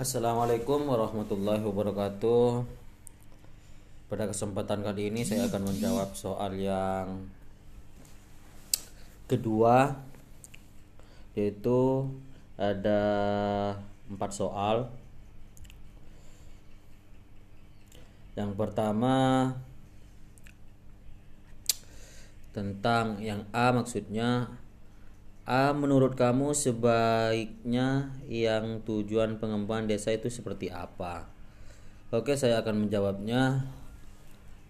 Assalamualaikum warahmatullahi wabarakatuh. Pada kesempatan kali ini saya akan menjawab soal yang kedua yaitu ada empat soal. Yang pertama tentang yang A maksudnya A menurut kamu sebaiknya yang tujuan pengembangan desa itu seperti apa? Oke, saya akan menjawabnya.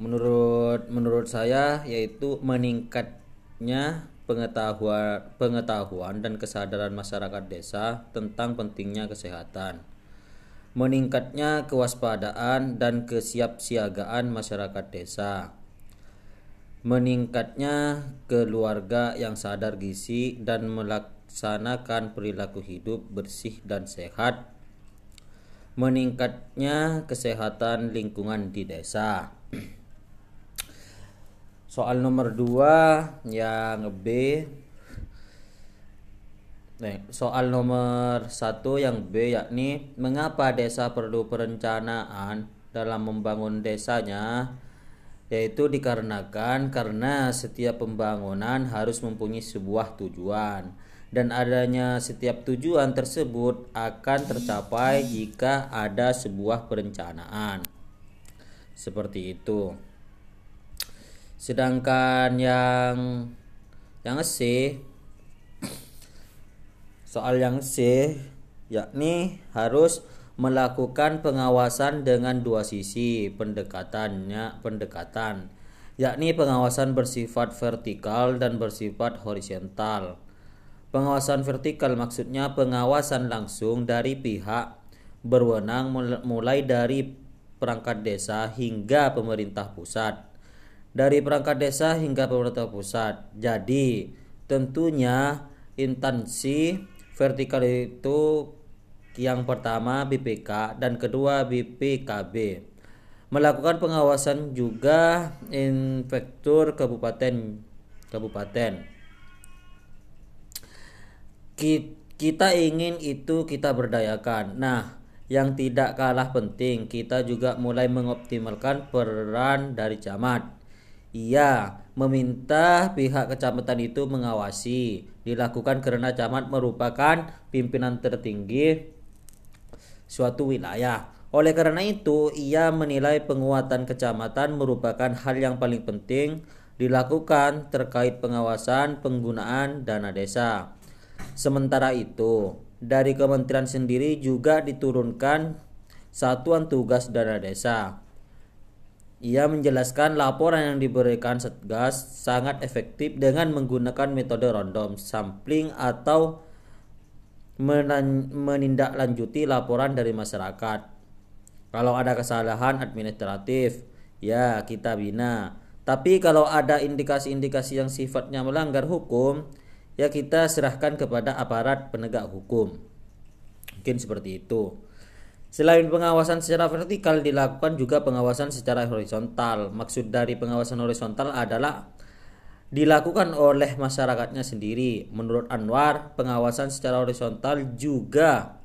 Menurut menurut saya yaitu meningkatnya pengetahuan pengetahuan dan kesadaran masyarakat desa tentang pentingnya kesehatan. Meningkatnya kewaspadaan dan kesiapsiagaan masyarakat desa meningkatnya keluarga yang sadar gizi dan melaksanakan perilaku hidup bersih dan sehat, meningkatnya kesehatan lingkungan di desa. Soal nomor dua yang B. Soal nomor satu yang B yakni mengapa desa perlu perencanaan dalam membangun desanya yaitu dikarenakan karena setiap pembangunan harus mempunyai sebuah tujuan. Dan adanya setiap tujuan tersebut akan tercapai jika ada sebuah perencanaan. Seperti itu. Sedangkan yang yang C soal yang C yakni harus melakukan pengawasan dengan dua sisi pendekatannya pendekatan yakni pengawasan bersifat vertikal dan bersifat horizontal. Pengawasan vertikal maksudnya pengawasan langsung dari pihak berwenang mulai dari perangkat desa hingga pemerintah pusat. Dari perangkat desa hingga pemerintah pusat. Jadi, tentunya instansi vertikal itu yang pertama BPK dan kedua BPKB melakukan pengawasan juga inspektur kabupaten kabupaten. Kita ingin itu kita berdayakan. Nah yang tidak kalah penting kita juga mulai mengoptimalkan peran dari camat. Ia meminta pihak kecamatan itu mengawasi. Dilakukan karena camat merupakan pimpinan tertinggi suatu wilayah. Oleh karena itu, ia menilai penguatan kecamatan merupakan hal yang paling penting dilakukan terkait pengawasan penggunaan dana desa. Sementara itu, dari kementerian sendiri juga diturunkan satuan tugas dana desa. Ia menjelaskan laporan yang diberikan Satgas sangat efektif dengan menggunakan metode random sampling atau menindaklanjuti laporan dari masyarakat. Kalau ada kesalahan administratif, ya kita bina. Tapi kalau ada indikasi-indikasi yang sifatnya melanggar hukum, ya kita serahkan kepada aparat penegak hukum. Mungkin seperti itu. Selain pengawasan secara vertikal dilakukan juga pengawasan secara horizontal. Maksud dari pengawasan horizontal adalah dilakukan oleh masyarakatnya sendiri. Menurut Anwar, pengawasan secara horizontal juga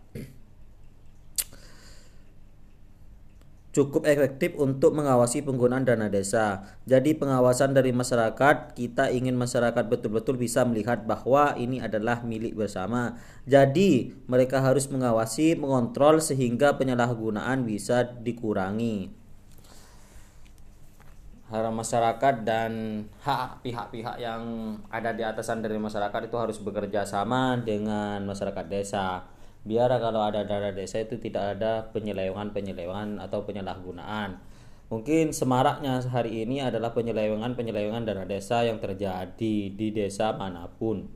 cukup efektif untuk mengawasi penggunaan dana desa. Jadi pengawasan dari masyarakat, kita ingin masyarakat betul-betul bisa melihat bahwa ini adalah milik bersama. Jadi mereka harus mengawasi, mengontrol sehingga penyalahgunaan bisa dikurangi hak masyarakat dan hak pihak-pihak yang ada di atasan dari masyarakat itu harus bekerja sama dengan masyarakat desa. Biar kalau ada dana desa itu tidak ada penyelewengan-penyelewengan atau penyalahgunaan. Mungkin semaraknya hari ini adalah penyelewengan-penyelewengan dana desa yang terjadi di desa mana pun.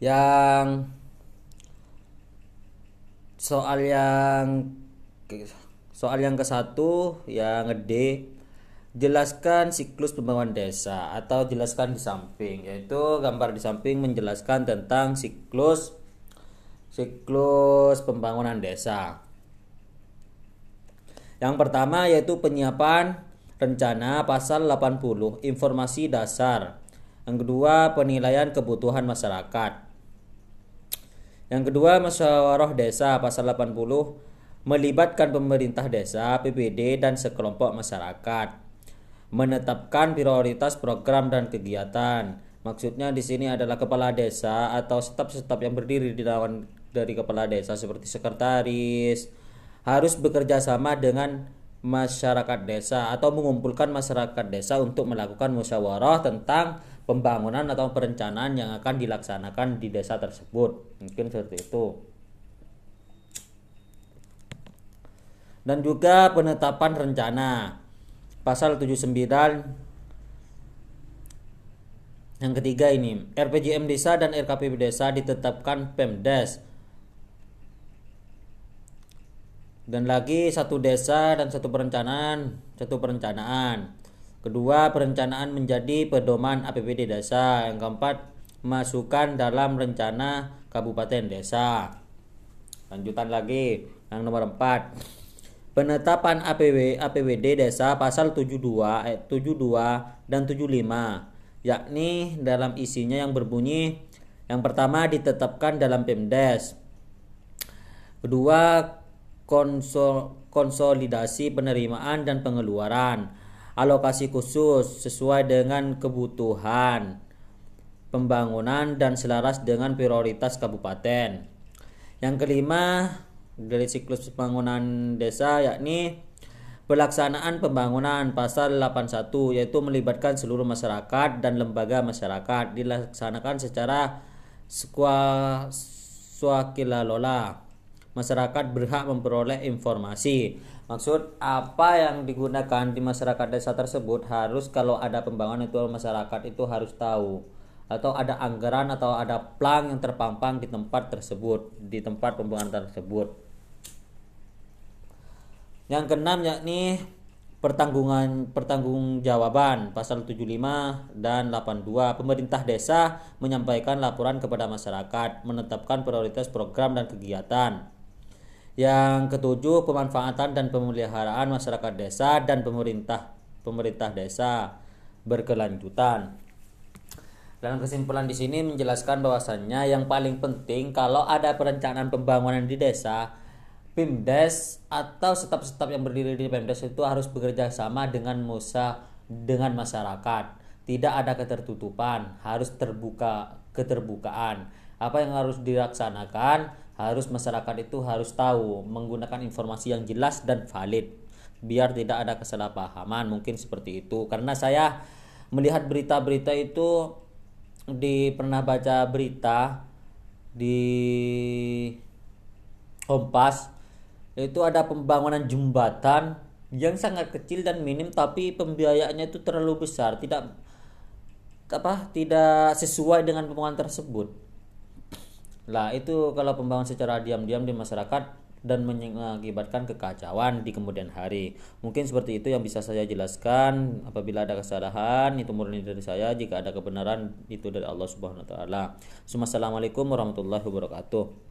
Yang soal yang Soal yang ke satu yang D jelaskan siklus pembangunan desa atau jelaskan di samping yaitu gambar di samping menjelaskan tentang siklus siklus pembangunan desa. Yang pertama yaitu penyiapan rencana pasal 80 informasi dasar. Yang kedua penilaian kebutuhan masyarakat. Yang kedua, musyawarah desa pasal 80 melibatkan pemerintah desa, PPD dan sekelompok masyarakat. Menetapkan prioritas program dan kegiatan. Maksudnya di sini adalah kepala desa atau staf-staf yang berdiri di lawan dari kepala desa seperti sekretaris harus bekerja sama dengan masyarakat desa atau mengumpulkan masyarakat desa untuk melakukan musyawarah tentang pembangunan atau perencanaan yang akan dilaksanakan di desa tersebut mungkin seperti itu dan juga penetapan rencana pasal 79 yang ketiga ini RPJM desa dan RKPP desa ditetapkan Pemdes dan lagi satu desa dan satu perencanaan satu perencanaan Kedua, perencanaan menjadi pedoman APBD desa. Yang keempat, masukkan dalam rencana kabupaten desa. Lanjutan lagi, yang nomor 4. Penetapan APW APBD desa pasal 72 ayat 72 dan 75 yakni dalam isinya yang berbunyi yang pertama ditetapkan dalam Pemdes. Kedua, konsol, konsolidasi penerimaan dan pengeluaran alokasi khusus sesuai dengan kebutuhan pembangunan dan selaras dengan prioritas kabupaten. Yang kelima dari siklus pembangunan desa yakni pelaksanaan pembangunan pasal 81 yaitu melibatkan seluruh masyarakat dan lembaga masyarakat dilaksanakan secara swakilalola. Masyarakat berhak memperoleh informasi Maksud apa yang digunakan di masyarakat desa tersebut harus kalau ada pembangunan itu masyarakat itu harus tahu atau ada anggaran atau ada plan yang terpampang di tempat tersebut, di tempat pembangunan tersebut. Yang keenam yakni pertanggungan pertanggungjawaban pasal 75 dan 82 pemerintah desa menyampaikan laporan kepada masyarakat menetapkan prioritas program dan kegiatan yang ketujuh, pemanfaatan dan pemeliharaan masyarakat desa dan pemerintah pemerintah desa berkelanjutan. Dalam kesimpulan di sini menjelaskan bahwasannya yang paling penting kalau ada perencanaan pembangunan di desa, PIMDes atau staf-staf yang berdiri di PIMDes itu harus bekerja sama dengan musa dengan masyarakat. Tidak ada ketertutupan, harus terbuka keterbukaan. Apa yang harus dilaksanakan? harus masyarakat itu harus tahu menggunakan informasi yang jelas dan valid biar tidak ada kesalahpahaman mungkin seperti itu karena saya melihat berita-berita itu di pernah baca berita di Kompas itu ada pembangunan jembatan yang sangat kecil dan minim tapi pembiayaannya itu terlalu besar tidak apa tidak sesuai dengan pembangunan tersebut lah itu kalau pembangunan secara diam-diam di masyarakat dan mengakibatkan kekacauan di kemudian hari. Mungkin seperti itu yang bisa saya jelaskan. Apabila ada kesalahan itu murni dari saya, jika ada kebenaran itu dari Allah Subhanahu wa taala. Assalamualaikum warahmatullahi wabarakatuh.